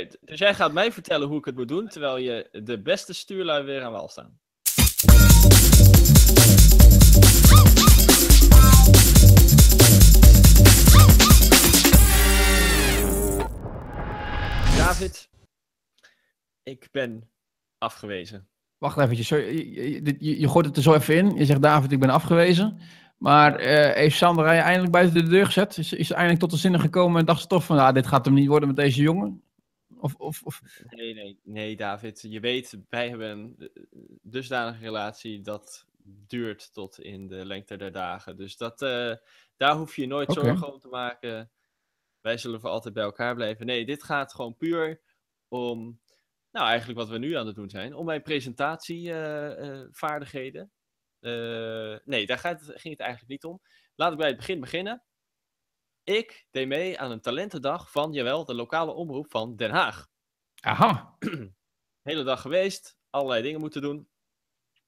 dus jij gaat mij vertellen hoe ik het moet doen, terwijl je de beste stuurlui weer aan wal staan. David, ik ben afgewezen. Wacht sorry, je, je, gooit het er zo even in. Je zegt David, ik ben afgewezen. Maar eh, heeft Sandra je eindelijk buiten de deur gezet? Is, eindelijk tot de zinnen gekomen en dacht ze toch van, ah, dit gaat hem niet worden met deze jongen? Of, of, of... Nee, nee, nee, David. Je weet, wij hebben een dusdanige relatie dat duurt tot in de lengte der dagen. Dus dat, eh, daar hoef je nooit zorgen om te maken. Wij zullen voor altijd bij elkaar blijven. Nee, dit gaat gewoon puur om, nou eigenlijk wat we nu aan het doen zijn, om mijn presentatievaardigheden. Eh, nee, daar gaat ging het eigenlijk niet om. Laat ik bij het begin beginnen. Ik deed mee aan een talentendag van, jawel, de lokale omroep van Den Haag. Aha, Hele dag geweest, allerlei dingen moeten doen.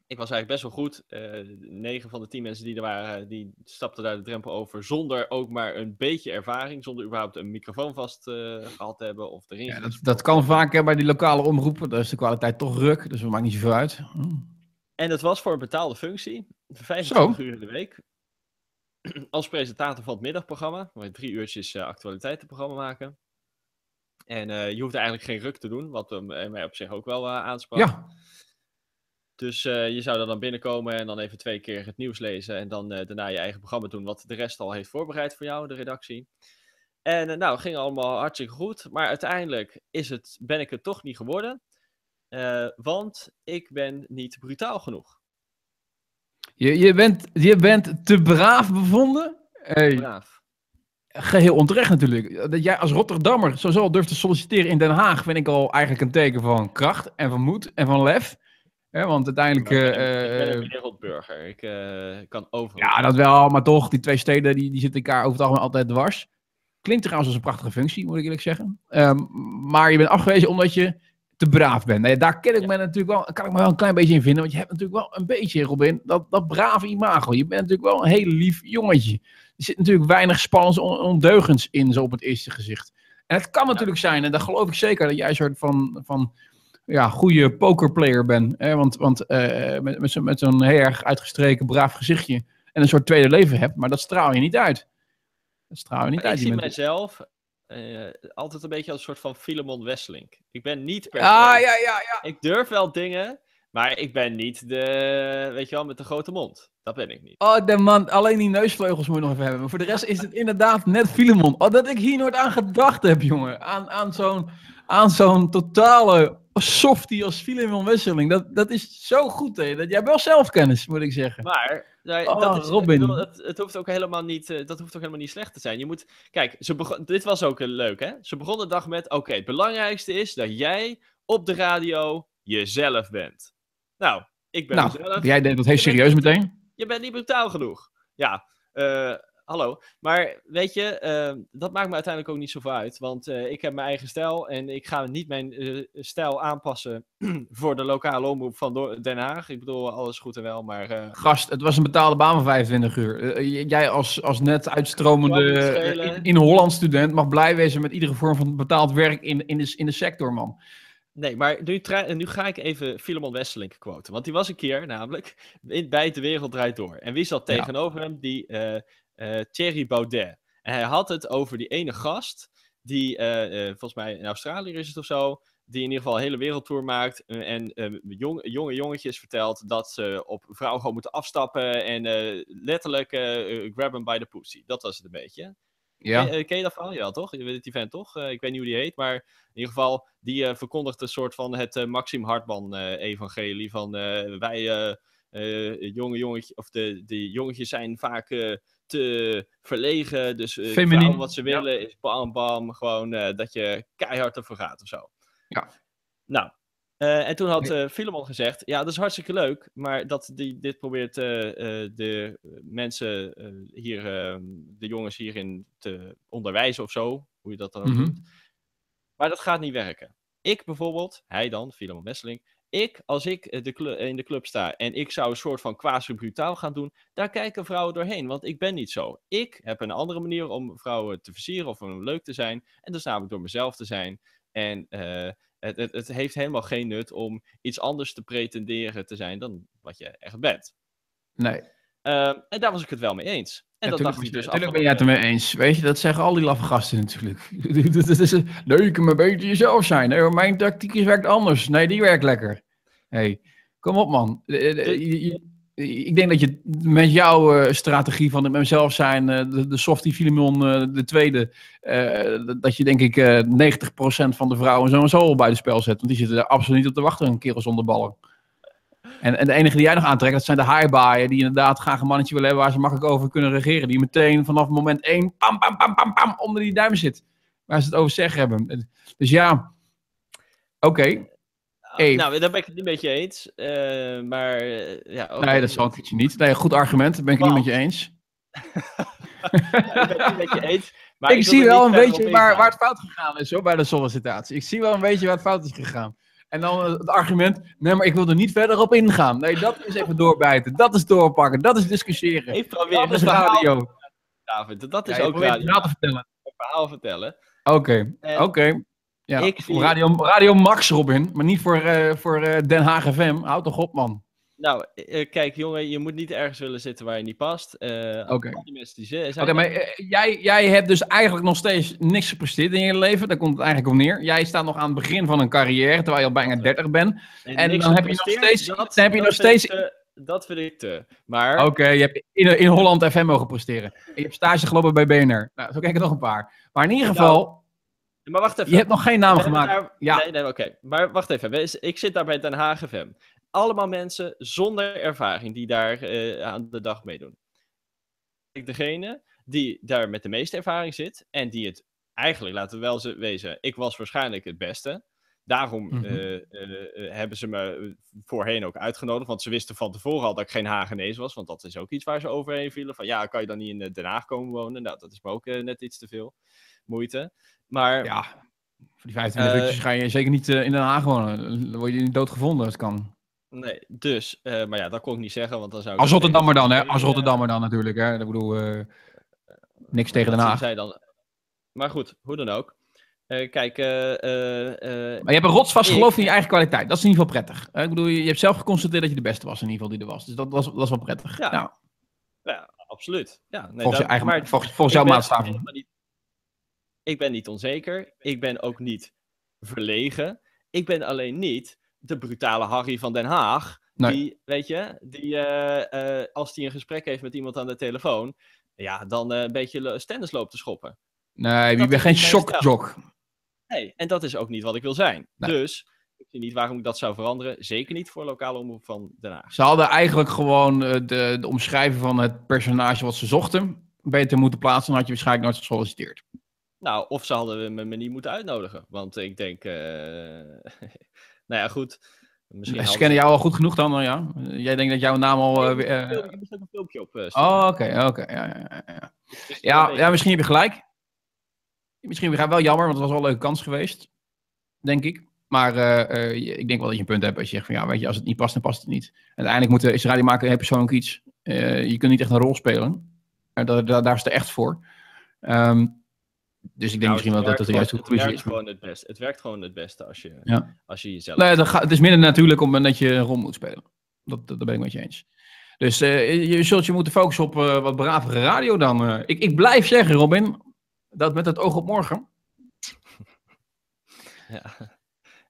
Ik was eigenlijk best wel goed. Eh negen van de tien mensen die er waren, die stapten daar de drempel over zonder ook maar een beetje ervaring. Zonder überhaupt een microfoon vast eh, gehad te hebben of erin. ja, dat, dat kan vaak hè, bij die lokale omroepen. Daar is de kwaliteit toch ruk, dus dat maakt niet zoveel uit. Hm. En dat was voor een betaalde functie. 25 uur in de week. Als presentator van het middagprogramma. Waar je drie uurtjes eh, actualiteitenprogramma maken. En eh, je hoeft eigenlijk geen ruk te doen. Wat eh, mij op zich ook wel aansprak. Ja, Dus je zou er dan binnenkomen en dan even twee keer het nieuws lezen. En dan daarna je eigen programma doen. Wat de rest al heeft voorbereid voor jou, de redactie. En nou, ging allemaal hartstikke goed. Maar uiteindelijk is het, ben ik het toch niet geworden. Want ik ben niet brutaal genoeg. Je, je, bent, je bent te braaf bevonden. Hey, Braaf. geheel onterecht natuurlijk. Dat jij als Rotterdammer zo zo durft te solliciteren in Den Haag, vind ik al eigenlijk een teken van kracht en van moed en van lef. Hè, want uiteindelijk... Maar ik ben, eh, ik ben eh, een wereldburger. Ik eh, kan overal. Ja, dat wel, maar toch, die twee steden die, die zitten elkaar over het algemeen altijd dwars. Klinkt trouwens als een prachtige functie, moet ik eerlijk zeggen. Ehm, maar je bent afgewezen omdat je te braaf bent. Nee, daar ken ik me natuurlijk wel, kan ik me wel een klein beetje in vinden. Want je hebt natuurlijk wel een beetje, Robin, dat, dat brave imago. Je bent natuurlijk wel een heel lief jongetje. Er zit natuurlijk weinig spannends on- ondeugens in, zo op het eerste gezicht. En het kan natuurlijk zijn, en dat geloof ik zeker, dat jij een soort van, van ja, goede pokerplayer bent. Hè? Want, want eh, met, met zo'n met zo'n heel erg uitgestreken, braaf gezichtje en een soort tweede leven hebt, maar dat straal je niet uit. Dat straal je niet Maar ik uit. Je zie bent- mijzelf eh, altijd een beetje als een soort van Filemon Wesseling. Ik ben niet per Ah, ja, ja, ja. Ik durf wel dingen, maar ik ben niet de, weet je wel, met de grote mond. Dat ben ik niet. Oh, de man, alleen die neusvleugels moet je nog even hebben. Maar voor de rest is het inderdaad net Filemon. Oh, dat ik hier nooit aan gedacht heb, jongen. Aan, aan zo'n aan zo'n totale softie als Filemon Wesseling. Dat, dat is zo goed, hè. Dat, jij hebt wel zelfkennis, moet ik zeggen. Maar nou, Oh, dat is, Robin. Bedoel, het, het hoeft ook helemaal niet, eh, dat hoeft ook helemaal niet slecht te zijn. Je moet, kijk, ze begon, dit was ook leuk, hè? Ze begon de dag met: oké, het belangrijkste is dat jij op de radio jezelf bent. Nou, ik ben Nou, mezelf. jij deed dat heel serieus meteen. je bent niet brutaal genoeg. Ja, eh, hallo. Maar weet je, eh, dat maakt me uiteindelijk ook niet zoveel uit. Want eh, ik heb mijn eigen stijl en ik ga niet mijn eh, stijl aanpassen voor de lokale omroep van Den Haag. Ik bedoel, alles goed en wel, maar... eh, Gast, het was een betaalde baan van 25 uur. Jij als, als net uitstromende in, in Holland student mag blij wezen met iedere vorm van betaald werk in, in, de, in de sector, man. Nee, maar nu, nu ga ik even Filemon Wesseling quoten. Want die was een keer namelijk in, bij De Wereld Draait Door. En wie zat Ja. tegenover hem? Die eh, Thierry Baudet. En hij had het over die ene gast, die eh, eh, volgens mij in Australië is het of zo, die in ieder geval een hele wereldtour maakt en jong, jonge jongetjes vertelt dat ze op vrouwen gewoon moeten afstappen en letterlijk grab them by the pussy. Dat was het een beetje. Ja. Ken, ken je dat verhaal? Ja, toch? Je weet die vent toch? Ik weet niet hoe die heet, maar in ieder geval, die eh, verkondigt een soort van het eh, Maxim Hartman-evangelie. van wij, jonge jongetje, of de, de jongetjes zijn vaak te verlegen. Dus eh vrouwen wat ze ja. willen is bam bam, gewoon eh, dat je keihard ervoor gaat of zo. Ja. Nou, eh, en toen had eh Filemon gezegd, ja, dat is hartstikke leuk, maar dat die dit probeert eh, eh, de mensen hier, eh, de jongens hierin te onderwijzen of zo, hoe je dat dan ook Mhm. noemt. Maar dat gaat niet werken. Ik bijvoorbeeld, hij dan, Filemon Wesseling, ik, als ik eh, de clu- in de club sta en ik zou een soort van quasi-brutaal gaan doen, daar kijken vrouwen doorheen, want ik ben niet zo. Ik heb een andere manier om vrouwen te versieren of om leuk te zijn, en dat is namelijk door mezelf te zijn. En eh, het, het, het heeft helemaal geen nut om iets anders te pretenderen te zijn dan wat je echt bent. Nee. Ehm, en daar was ik het wel mee eens. En dat dacht hij dus Natuurlijk ben jij het ermee eens. Weet je, dat zeggen al die laffe gasten natuurlijk. Dat is, nee, je kan maar beter jezelf zijn. Nee, mijn tactiek werkt anders. Nee, die werkt lekker. Hey, kom op man. Eh, eh, Ik denk dat je met jouw eh, strategie van het met mezelf zijn, de, de softie Filemon, eh, de tweede, dat- je denk ik eh 90% van de vrouwen sowieso al bij de spel zet. Want die zitten er absoluut niet op te wachten, een kerel zonder ballen. En, en de enige die jij nog aantrekt, dat zijn de haaibaaien die inderdaad graag een mannetje willen hebben waar ze makkelijk over kunnen regeren. Die meteen vanaf moment één, pam, pam, pam, pam, pam, onder die duim zit. Waar ze het over zeggen hebben. Dus ja, oké. Nou, daar ben ik het niet met je eens. eh, maar eh, ja, ook- Nee, dat zal keertje niet. Nee, goed argument, daar ben ik het niet met je eens. ik ben het niet met je eens. Maar ik zie wel een beetje waar, waar het fout gegaan is hoor, bij de sollicitatie. Ik zie wel een beetje waar het fout is gegaan. En dan eh, het argument, nee, maar ik wil er niet verder op ingaan. Nee, dat is even doorbijten. Dat is doorpakken. Dat is discussiëren. Ik probeer Dat is radio. David. Dat is Ja, ook radio. het verhaal te vertellen. Een verhaal vertellen. Oké, oké. Ja, ik zie- radio, radio Max, Robin. Maar niet voor, eh, voor eh, Den Haag FM. Houd toch op, man. Nou, eh, kijk jongen, je moet niet ergens willen zitten waar je niet past. Oké. zijn Oké, maar jij, jij hebt dus eigenlijk nog steeds niks gepresteerd in je leven. Daar komt het eigenlijk op neer. Jij staat nog aan het begin van een carrière, terwijl je al bijna 30 bent. en dan heb je nog steeds- dan heb je dat nog steeds- te- dat vind ik te. Maar Oké, je hebt in, in Holland FM mogen presteren. En je hebt stage gelopen bij BNR. Nou, zo kijk ik nog een paar. Maar in ieder geval, Maar wacht even. je hebt nog geen naam gemaakt. daar- Ja. Nee, nee, oké. Maar wacht even. Ik zit daar bij Den Haag FM. Allemaal mensen zonder ervaring die daar eh, aan de dag meedoen. Ik degene die daar met de meeste ervaring zit en die het eigenlijk, laten we wel ze- wezen, ik was waarschijnlijk het beste. Daarom Mhm. eh, eh, hebben ze me voorheen ook uitgenodigd, want ze wisten van tevoren al dat ik geen Hagenees was, want dat is ook iets waar ze overheen vielen. Van ja, kan je dan niet in Den Haag komen wonen? Nou, dat is me ook net iets te veel moeite. Maar Ja, voor die 25 Eh, uurtjes ga je zeker niet eh, in Den Haag wonen. Dan word je niet doodgevonden als het kan. Nee, dus, eh, maar ja, dat kon ik niet zeggen, want dan zou ik... Als Rotterdammer dan, hè? Als Rotterdammer dan natuurlijk, hè? Ik bedoel, eh, niks tegen Den Haag. zij dan... Maar goed, hoe dan ook. Eh, kijk, eh, eh, eh, Maar je hebt een rotsvast Ik- geloof in je eigen kwaliteit. Dat is in ieder geval prettig. Eh, Ik bedoel, je je hebt zelf geconstateerd dat je de beste was in ieder geval die er was. Dus dat, was, dat is wel prettig. Ja. Nou, ja, absoluut. Ja, nee, volgens, je eigen, maar volgens, jouw maatstaven. niet- Ik ben niet onzeker. Ik ben ook niet verlegen. Ik ben alleen niet de brutale Harry van Den Haag. Nee. Die, weet je, die eh, eh, als die een gesprek heeft met iemand aan de telefoon, ja, dan eh, een beetje stennis loopt te schoppen. Nee, bent is geen shockjock. Nee, en dat is ook niet wat ik wil zijn. Nee. Dus ik zie niet waarom ik dat zou veranderen. Zeker niet voor lokale omroep van Den Haag. Ze hadden eigenlijk gewoon de, de omschrijving van het personage wat ze zochten beter moeten plaatsen. Dan had je waarschijnlijk nooit gesolliciteerd. Nou, of ze hadden me, me niet moeten uitnodigen. Want ik denk, eh, nou ja, goed. Misschien Ze hadden kennen jou al goed genoeg dan, ja? Jij denkt dat jouw naam al... weer, ik moest ook een filmpje op. eh. Oh, oké, oké. Ja, ja, ja, ja. Dus Ja, ja, misschien heb je gelijk. Misschien heb je wel jammer, want het was wel een leuke kans geweest. Denk ik. Maar eh, ik denk wel dat je een punt hebt als je zegt van ja, weet je, als het niet past, dan past het niet. Uiteindelijk moet is radio maken heel persoonlijk iets. Je kunt niet echt een rol spelen. Uh, daar, daar, daar is het echt voor. Ehm, dus ik denk Nou, misschien wel het dat dat de juiste gewoon- conclusie Het is. gewoon het beste. Het werkt gewoon het beste als je, Ja. als je jezelf... Nee, dat gaat, het is minder natuurlijk het moment dat je een rol moet spelen. Dat, dat, dat ben ik met je eens. Dus eh, je zult je moeten focussen op eh, wat bravere radio dan. eh. ik, ik blijf zeggen, Robin, dat met het oog op morgen. Ja.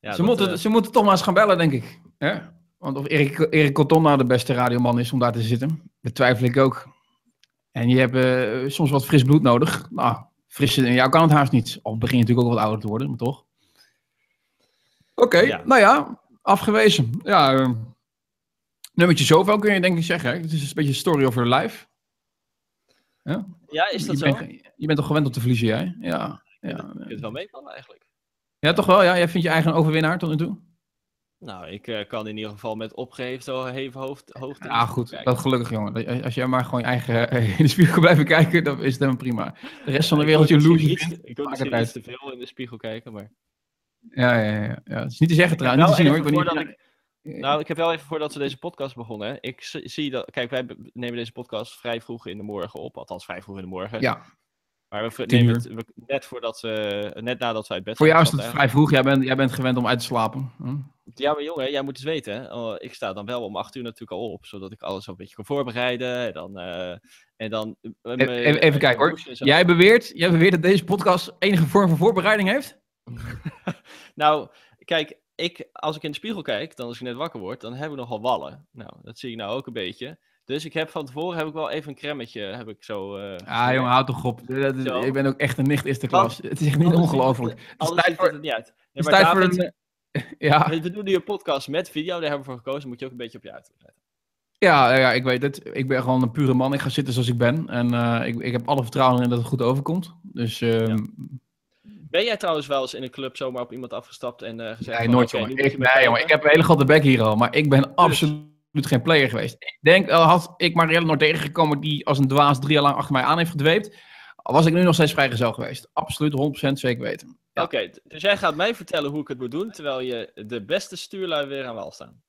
Ja, ze, dat, moeten, eh, ze moeten toch maar eens gaan bellen, denk ik. Hè? Want of Erik, Erik Cotton nou de beste radioman is om daar te zitten, betwijfel ik ook. En je hebt eh, soms wat fris bloed nodig. Nou, fris in jou kan het haast niet. Al begin je natuurlijk ook wat ouder te worden, maar toch? Oké, Ja. nou ja, afgewezen. Ja, eh, nummertje zoveel kun je denk ik zeggen. hè? Het is een beetje story of your life. Ja? ja, is dat je, zo? bent, je bent toch gewend om te verliezen, jij? Ja, Ik ja, vind het wel meevallen eigenlijk. ja toch wel? Ja, jij vindt je eigen overwinnaar tot nu toe? Nou, ik eh, kan in ieder geval met opgeheven heven hoofd, hoofd Ja, spiegel goed. kijken. Dat gelukkig, jongen. Dat- Als jij maar gewoon je eigen eh, in de spiegel blijft kijken, dan is het helemaal prima. De rest van de wereld vindt. Ik wil misschien iets te veel in de spiegel kijken, maar... Ja, ja, ja, ja. Het is niet te zeggen trouwens. Niet te zien hoor. Ik even ben niet... Nou, ik heb wel even voordat we deze podcast begonnen. hè, Ik zie dat. Kijk, wij nemen deze podcast vrij vroeg in de morgen op. Althans, vrij vroeg in de morgen. Ja, Maar we nemen het we- net, voordat we, net nadat we uit bed Voor jou is het vrij vroeg. Jij bent, jij bent gewend om uit te slapen. Hm? Ja, maar jongen, jij moet eens weten. Hè? Oh, ik sta dan wel om acht uur natuurlijk al op, zodat ik alles een beetje kan voorbereiden. En dan... eh, en dan eh, Even, mijn- even, even kijken hoor. Jij beweert, jij beweert dat deze podcast enige vorm van voorbereiding heeft? Nou, kijk, ik, als ik in de spiegel kijk, dan als ik net wakker word, dan heb ik nogal wallen. Nou, dat zie ik nou ook een beetje. Dus ik heb van tevoren heb ik wel even een cremmetje, heb ik zo... eh, Ah, jongen, houd toch op. Dat is, ik ben ook echt een nicht eerste klas. Het is echt niet ongelooflijk. tijd ziet het voor, niet uit. het Nee, is maar tijd voor een... Ja, we doen nu een podcast met video, daar hebben we voor gekozen. Moet je ook een beetje op je uiterlijk letten. ja, ja, ik weet het. Ik ben gewoon een pure man. Ik ga zitten zoals ik ben. En eh, ik, ik heb alle vertrouwen in dat het goed overkomt. Dus ehm, Ben jij trouwens wel eens in een club zomaar op iemand afgestapt en eh gezegd nee, van, nooit jongen. Ik, nee, jongen. Ik heb een hele grote bek hier al. Maar ik ben absoluut geen player geweest. Ik denk, al had ik Marielle nog tegengekomen die als een dwaas drie jaar lang achter mij aan heeft gedweept. Was ik nu nog steeds vrijgezel geweest. Absoluut 100% zeker weten. Ja. Oké, dus jij gaat mij vertellen hoe ik het moet doen, terwijl je de beste stuurlui weer aan wal staan.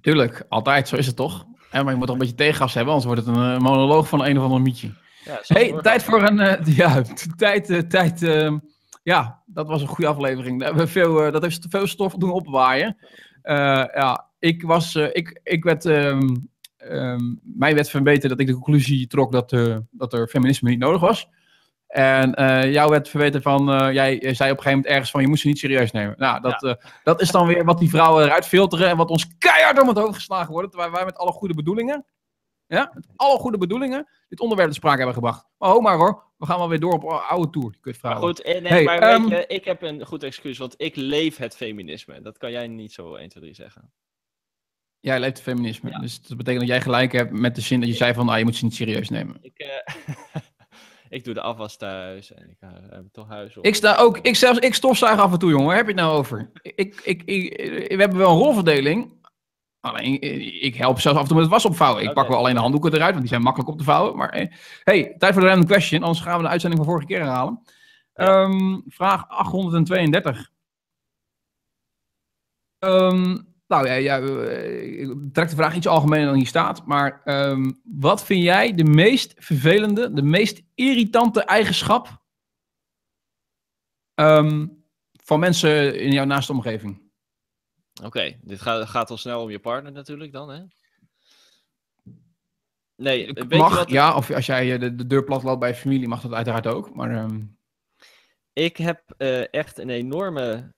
Tuurlijk, altijd. Zo is het toch? Ja, maar je moet toch een beetje tegengas hebben, anders wordt het een eh, monoloog van een of ander mietje. Ja, Hey, tijd voor een. eh, ja, tijd. eh, tijd eh, ja, dat was een goede aflevering. Daar hebben we veel, eh, dat heeft veel stof doen opwaaien. Eh, ja, ik was. eh, ik, ik werd. ehm, ehm, mij werd verbeterd dat ik de conclusie trok dat, eh, dat er feminisme niet nodig was. En eh, jou werd verweten van. jij zei op een gegeven moment ergens van. Je moest ze niet serieus nemen. Nou, dat, dat is dan weer wat die vrouwen eruit filteren. En wat ons keihard om het hoofd geslagen wordt. Terwijl wij met alle goede bedoelingen. Ja, met alle goede bedoelingen dit onderwerp te sprake hebben gebracht. Maar ho maar hoor, we gaan wel weer door op oude tour, die Maar kutvrouwen. goed, nee, Hey, maar ehm, weet je, ik heb een goed excuus, want ik leef het feminisme. Dat kan jij niet zo 1, 2, 3 zeggen. Jij leeft het feminisme, Ja. dus dat betekent dat jij gelijk hebt met de zin dat je zei van, ah, je moet ze niet serieus nemen. Ik, eh, ik doe de afwas thuis en ik eh, heb toch huis op. Ik sta ook, ik zelfs, ik stofzuig af en toe, jongen, waar heb je het nou over? Ik, ik, ik, we hebben wel een rolverdeling, alleen eh, ik help zelfs af en toe met het was opvouwen. Ik pak wel alleen de handdoeken eruit, want die zijn makkelijk op te vouwen. Maar hey, tijd voor de random question, anders gaan we de uitzending van vorige keer herhalen. Ja. Ehm, vraag 832. Ehm, nou ja, ja eh, ik trek de vraag iets algemener dan hier staat. Maar ehm, wat vind jij de meest vervelende, de meest irritante eigenschap ehm, van mensen in jouw naaste omgeving? Oké, dit gaat, gaat al snel om je partner natuurlijk dan, hè? Nee, je mag, wat? ja, of als jij eh, de, de deur plat loopt bij je familie, mag dat uiteraard ook. Maar ehm, Ik heb eh, echt een enorme...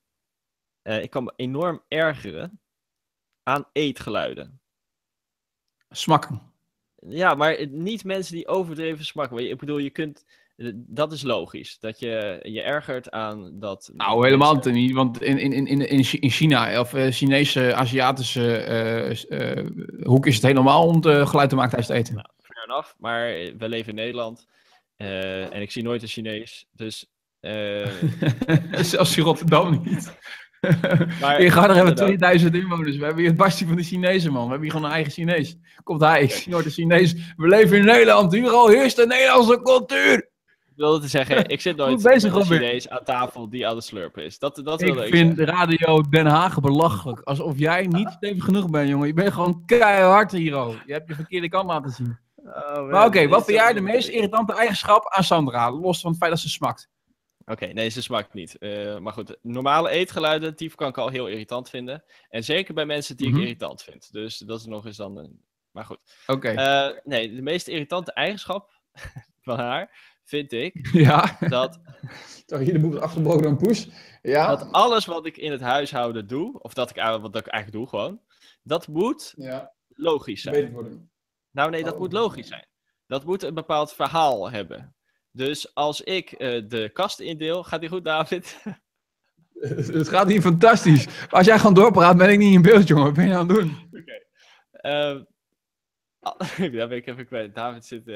ik kan me enorm ergeren aan eetgeluiden. smakken. Ja, maar niet mensen die overdreven smakken. Ik bedoel, je kunt... Dat is logisch, dat je je ergert aan dat... Nou, helemaal mensen- niet. Want in, in, in, in, in Chi- in China, of eh, Chinese, Aziatische eh, eh, hoek is het helemaal om te geluid te maken tijdens het eten. Nou, fair enough. Maar we leven in Nederland. eh, en ik zie nooit een Chinees. Dus... eh, Zelfs in Rotterdam niet. Maar- gaan er hebben inderdaad. 2000 inwoners. We hebben hier het bastie van de Chinezen, man. We hebben hier gewoon een eigen Chinees. Komt hij, ik zie nooit een Chinees. We leven in Nederland. Hier al heerst de Nederlandse cultuur. Ik wilde te zeggen, ik zit nooit met een. Chinees aan tafel die aan het slurpen is. Dat, dat Ik wilde ik vind zeggen. Radio Den Haag belachelijk. Alsof jij niet stevig genoeg bent, jongen. Je bent gewoon keihard hier, al. Je hebt je verkeerde kant laten zien. Oh, Maar oké, wat vind jij de meest irritante eigenschap aan Sandra? Los van het feit dat ze smakt. Oké, nee, ze smaakt niet. Eh, maar goed, normale eetgeluiden, die kan ik al heel irritant vinden. En zeker bij mensen die Mhm. ik irritant vind. Dus dat is nog eens dan een... Maar goed. Oké. Eh, nee, de meest irritante eigenschap van haar vind ik ja. dat, Toch hier de boek afgebroken door een poes. Ja. dat alles wat ik in het huishouden doe, of dat ik, eigenlijk- wat ik eigenlijk doe gewoon, dat moet ja. logisch zijn. worden. Nou nee, dat Oh. moet logisch zijn. Dat moet een bepaald verhaal hebben. Dus als ik eh, de kast indeel, gaat die goed, David? Het gaat hier fantastisch. Als jij gewoon doorpraat, ben ik niet in beeld, jongen. Wat ben je aan het doen? Ehm, ah, Daar ben ik even kwijt. David zit eh,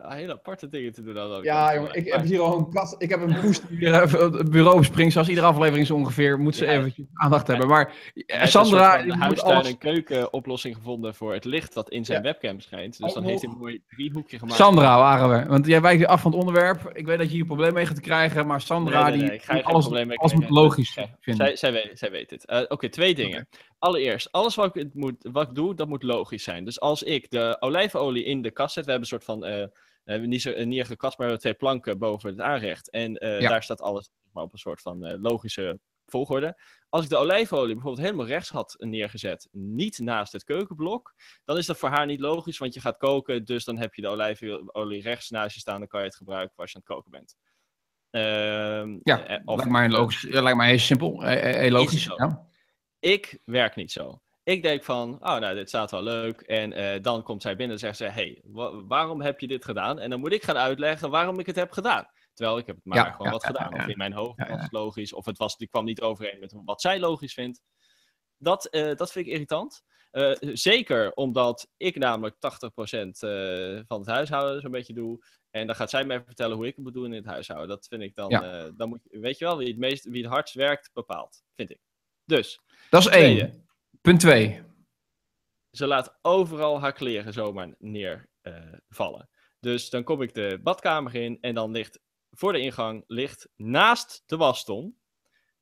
hele aparte dingen te doen. Dan ook. Ja, jongen, ik heb hier al een kat. Ik heb een poes die het bureau springt. Zoals iedere aflevering zo ongeveer. Moet ze Ja. even aandacht hebben. Maar eh, Hij heeft Sandra, een soort die van moet huistuin- alles... en keuken oplossing gevonden voor het licht dat in zijn Ja. webcam schijnt. Dus dan heeft hij een mooi driehoekje gemaakt. Sandra waren we. Want jij wijkt af van het onderwerp. Ik weet dat je hier problemen mee gaat krijgen. Maar Sandra, Nee, nee, nee, die ik ga hier geen alles, mee alles moet logisch Zij- vinden. Zij, zij, weet, zij weet het. Eh, Oké, twee dingen. Allereerst, alles wat ik, moet, wat ik doe, dat moet logisch zijn. Dus als ik de olijfolie in de kast zet, we hebben een soort van eh, we hebben niet, zo, een neergekast, maar we hebben twee planken boven het aanrecht. En eh, Ja. daar staat alles maar op een soort van eh, logische volgorde. Als ik de olijfolie bijvoorbeeld helemaal rechts had neergezet, niet naast het keukenblok, dan is dat voor haar niet logisch, want je gaat koken, dus dan heb je de olijfolie rechts naast je staan, dan kan je het gebruiken als je aan het koken bent. Ehm, Ja, eh, of- lijkt, mij logisch, lijkt mij heel simpel, eh, eh, heel logisch. Ja. Ik werk niet zo. Ik denk van, oh nou, dit staat wel leuk. En eh, dan komt zij binnen en zegt ze, hey, wa- waarom heb je dit gedaan? En dan moet ik gaan uitleggen waarom ik het heb gedaan. Terwijl ik heb het maar Ja, gewoon ja, wat ja, gedaan. Of in mijn hoofd was het logisch. Of het was, die kwam niet overeen met wat zij logisch vindt. Dat, eh, dat vind ik irritant. Eh, zeker omdat ik namelijk 80% eh, van het huishouden zo'n beetje doe. En dan gaat zij mij vertellen hoe ik het moet doen in het huishouden. Dat vind ik dan, dan moet, weet je wel, wie het, meest, wie het hardst werkt, bepaalt. Vind ik. Dus, Dat is één. Punt twee. ze laat overal haar kleren zomaar neervallen. dus dan kom ik de badkamer in en dan ligt voor de ingang, ligt naast de waston.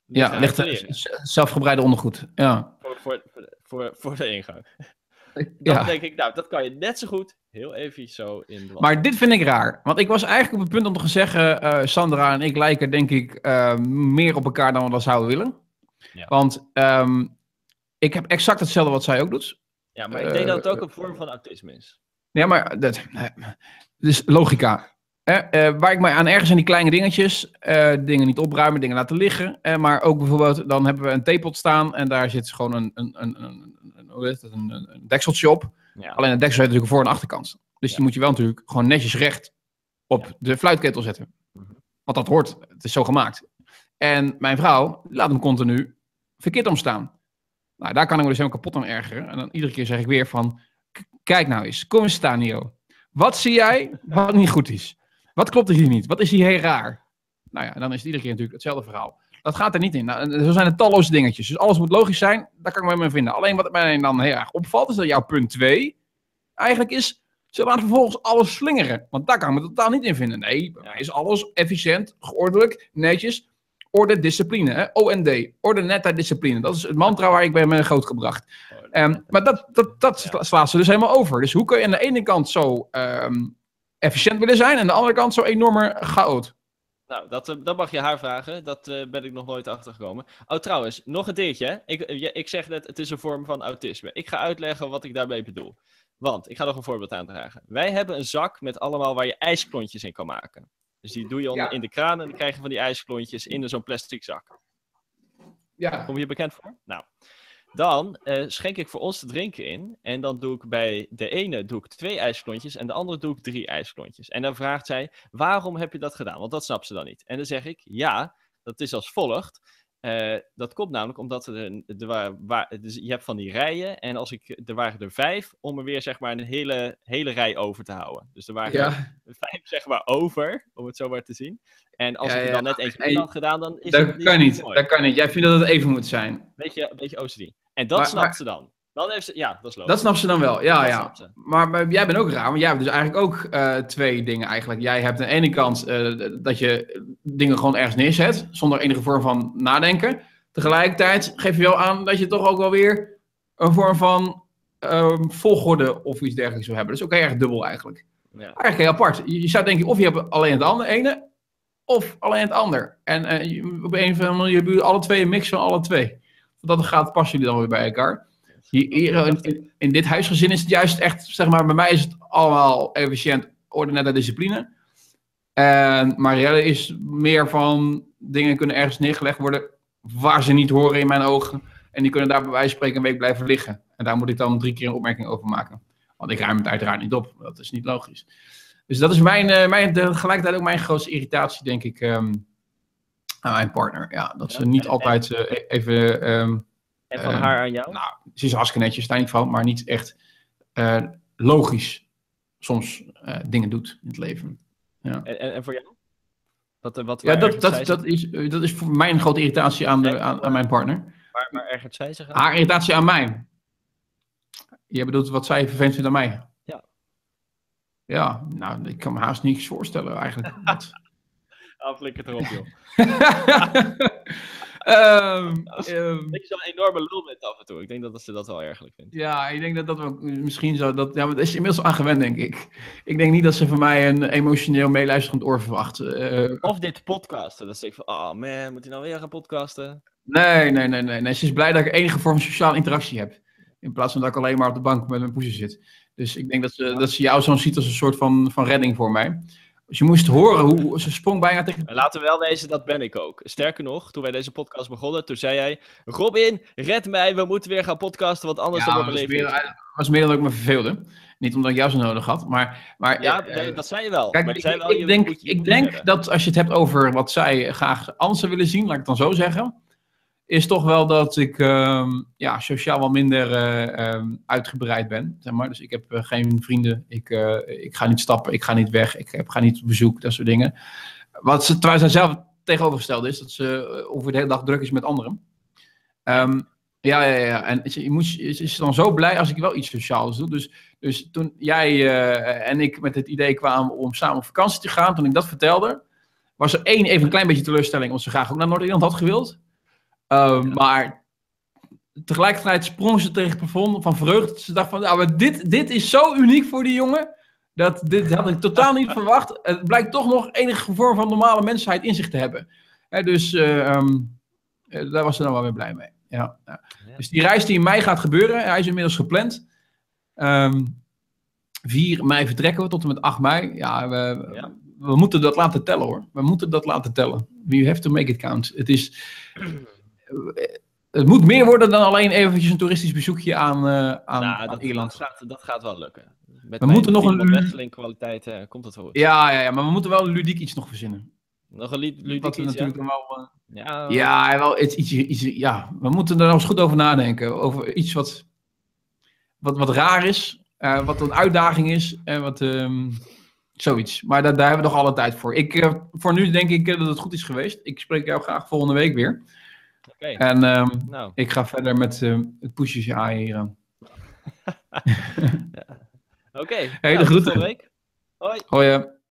Ja, ligt zelfgebreide ondergoed. Ja. Voor, voor, voor, voor, de ingang. Dan ja. denk ik, nou, dat kan je net zo goed heel even zo in de. Maar dit vind ik raar. Want ik was eigenlijk op het punt om te gaan zeggen... eh, Sandra en ik lijken denk ik eh, meer op elkaar dan we dat zouden willen. Ja. Want ehm, ik heb exact hetzelfde wat zij ook doet. ja, maar ik denk dat het ook een vorm van autisme is. Ja, maar dat, eh, dus logica. Eh, eh, waar ik mij aan ergens in die kleine dingetjes, eh, dingen niet opruimen, dingen laten liggen. Maar ook bijvoorbeeld, dan hebben we een theepot staan en daar zit gewoon een, een, een, een, een, een, een, een dekseltje op. Ja. Alleen het deksel heeft natuurlijk een voor- en achterkant. Dus Ja. die moet je wel natuurlijk gewoon netjes recht op de fluitketel zetten. Mhm. Want dat hoort, het is zo gemaakt. En mijn vrouw laat hem continu verkeerd omstaan. Nou, daar kan ik me dus helemaal kapot aan ergeren. En dan iedere keer zeg ik weer van, "K- kijk nou eens, kom eens staan Nio. Wat zie jij wat niet goed is? Wat klopt er hier niet? Wat is hier heel raar? Nou ja, dan is het iedere keer natuurlijk hetzelfde verhaal. Dat gaat er niet in. Nou, zo zijn er talloze dingetjes. Dus alles moet logisch zijn. Daar kan ik me mee vinden. Alleen wat mij dan heel erg opvalt, is dat jouw punt 2 eigenlijk is... Ze laten vervolgens alles slingeren. Want daar kan ik me totaal niet in vinden. Nee, bij mij is alles efficiënt, geordelijk, netjes. Orde, discipline. Hè? OND. Orde, netheid, discipline. Dat is het mantra waar ik ben mee grootgebracht. Ehm, maar dat, dat, dat sla- slaat ze dus helemaal over. Dus hoe kun je aan de ene kant zo ehm, efficiënt willen zijn... en aan de andere kant zo enorme chaot? Nou, dat, eh, dat mag je haar vragen. Dat eh, ben ik nog nooit achtergekomen. Oh, trouwens, nog een dingetje. hè. Ik, eh, ja, ik zeg net, het is een vorm van autisme. Ik ga uitleggen wat ik daarmee bedoel. Want, ik ga nog een voorbeeld aandragen. Wij hebben een zak met allemaal waar je ijsklontjes in kan maken. Dus die doe je onder Ja. in de kraan en dan krijg je van die ijsklontjes in zo'n plastic zak. Ja. Kom je bekend voor? Nou, dan eh, schenk ik voor ons te drinken in. En dan doe ik bij de ene doe ik twee ijsklontjes en de andere doe ik drie ijsklontjes. En dan vraagt zij, waarom heb je dat gedaan? Want dat snapt ze dan niet. En dan zeg ik, ja, dat is als volgt. Eh, dat komt namelijk omdat er, er wa- wa- dus je hebt van die rijen. En als ik, er waren er vijf om er weer zeg maar een hele, hele rij over te houden. Dus er waren er vijf zeg maar over, om het zo maar te zien. En als Ja, ik er ja. dan net eentje En- in had gedaan, dan is dat het kan niet. mooi. Dat kan niet. Jij vindt dat het even moet zijn. Beetje, een beetje OCD. En dat Maar- snapt maar- ze dan. Dan heeft ze, ja, dat is logisch. Dat snapt ze dan wel. Ja, Dat ja. Maar, maar jij bent ook raar, want jij hebt dus eigenlijk ook eh, twee dingen eigenlijk. Jij hebt aan de ene kant eh, dat je dingen gewoon ergens neerzet, zonder enige vorm van nadenken. Tegelijkertijd geef je wel aan dat je toch ook wel weer een vorm van ehm, volgorde of iets dergelijks wil hebben. Dat is ook heel erg dubbel eigenlijk. Ja. Eigenlijk heel apart. Je, je zou denken, of je hebt alleen het andere ene, of alleen het ander. En eh, op een of andere manier hebben jullie alle twee een mix van alle twee. Want dan gaat, passen jullie dan weer bij elkaar. Hier, in, dit huisgezin is het juist echt, zeg maar, bij mij is het allemaal efficiënt, ordinaire discipline. En Marielle is meer van dingen kunnen ergens neergelegd worden waar ze niet horen in mijn ogen. En die kunnen daar bij wijze van spreken een week blijven liggen. En daar moet ik dan drie keer een opmerking over maken. Want ik ruim het uiteraard niet op. Dat is niet logisch. Dus dat is mijn, eh, mijn, tegelijkertijd ook mijn grootste irritatie, denk ik, ehm, aan mijn partner. Ja, dat ze niet altijd eh, e- even... ehm, En van haar aan jou? nou, ze is hartstikke netjes, van, maar niet echt eh, logisch soms eh, dingen doet in het leven. En, en, en voor jou? Wat, eh, wat, Ja, dat, dat, dat, is, dat is voor mij een grote irritatie aan, de, aan, aan mijn partner. waar, waar ergert zij zich aan? Haar irritatie aan mij. Je bedoelt wat zij vervelend vindt aan mij. Ja. Ja, nou, ik kan me haast niets voorstellen eigenlijk. Dat- Ah, flikker erop, joh. Dat je zo'n enorme lul bent af en toe. Ik denk dat ze dat wel ergelijk vindt. ja, ik denk dat dat ook misschien zo. Dat, ja, maar dat is inmiddels aan gewend, denk ik. Ik denk niet dat ze van mij een emotioneel meeluisterend oor verwacht. Eh, Of dit podcasten. Dat ze ik van, oh man, moet hij nou weer gaan podcasten? nee, nee, nee, nee, nee. Ze is blij dat ik enige vorm van sociale interactie heb. In plaats van dat ik alleen maar op de bank met mijn poezen zit. Dus ik denk dat ze, dat ze jou zo ziet als een soort van, van redding voor mij. Dus je moest horen hoe ze sprong bijna tegen. En laten we wel wezen, dat ben ik ook. Sterker nog, toen wij deze podcast begonnen, toen zei jij... Robin, red mij, we moeten weer gaan podcasten, want anders Ja, dan mijn meer, leven... dat was meer dan ik me verveelde. Niet omdat ik jou zo nodig had, maar... maar Ja, eh, dat zei je wel. Kijk, maar ik, zei wel, ik je denk, ik denk dat als je het hebt over wat zij graag anders willen zien, laat ik het dan zo zeggen, is toch wel dat ik ehm, ja, sociaal wel minder eh, ehm, uitgebreid ben. Zeg maar. Dus ik heb eh, geen vrienden, ik, eh, ik ga niet stappen, ik ga niet weg, ik heb, ga niet op bezoek, dat soort dingen. Wat ze, terwijl zij zelf tegenovergesteld is, dat ze ongeveer de hele dag druk is met anderen. Ehm, ja, ja, ja. En je moet, ze is dan zo blij als ik wel iets sociaals doe. Dus, dus toen jij en ik met het idee kwamen om samen op vakantie te gaan, toen ik dat vertelde, was er één even een klein beetje teleurstelling, omdat ze graag ook naar Noord-Ierland had gewild. Ehm, Maar tegelijkertijd sprong ze tegen het plafond van vreugde. Ze dacht van, nou, maar dit, dit is zo uniek voor die jongen. Dat, dit had ik totaal niet verwacht. Het blijkt toch nog enige vorm van normale mensheid in zich te hebben. Hè, dus eh, ehm, eh, daar was ze dan wel weer blij mee. Ja. Dus die reis die in mei gaat gebeuren, hij is inmiddels gepland. Ehm 4 mei vertrekken we tot en met 8 mei. Ja, we, Ja. we moeten dat laten tellen hoor. We moeten dat laten tellen. You have to make it count. Het is... Het moet meer worden dan alleen eventjes een toeristisch bezoekje aan, eh, aan, Nou, aan dat, Ierland. Dat gaat, dat gaat wel lukken. Met We moeten nog een- Wesseling kwaliteit eh, komt het goed. Ja, ja, ja, maar we moeten wel ludiek iets nog verzinnen. Nog een ludiek Wat we iets, natuurlijk ja? wel... eh, Ja, Ja, wel iets, iets, iets, ja, we moeten er nog eens goed over nadenken. Over iets wat, wat, wat raar is, wat een uitdaging is en wat ehm, zoiets. Maar daar, daar hebben we nog alle tijd voor. Ik, voor nu denk ik dat het goed is geweest. Ik spreek jou graag volgende week weer. En ehm, Nou, ik ga verder met eh, het poesjes aaien hier aan. oké. Hele Nou, groeten. week. Hoi. Hoi.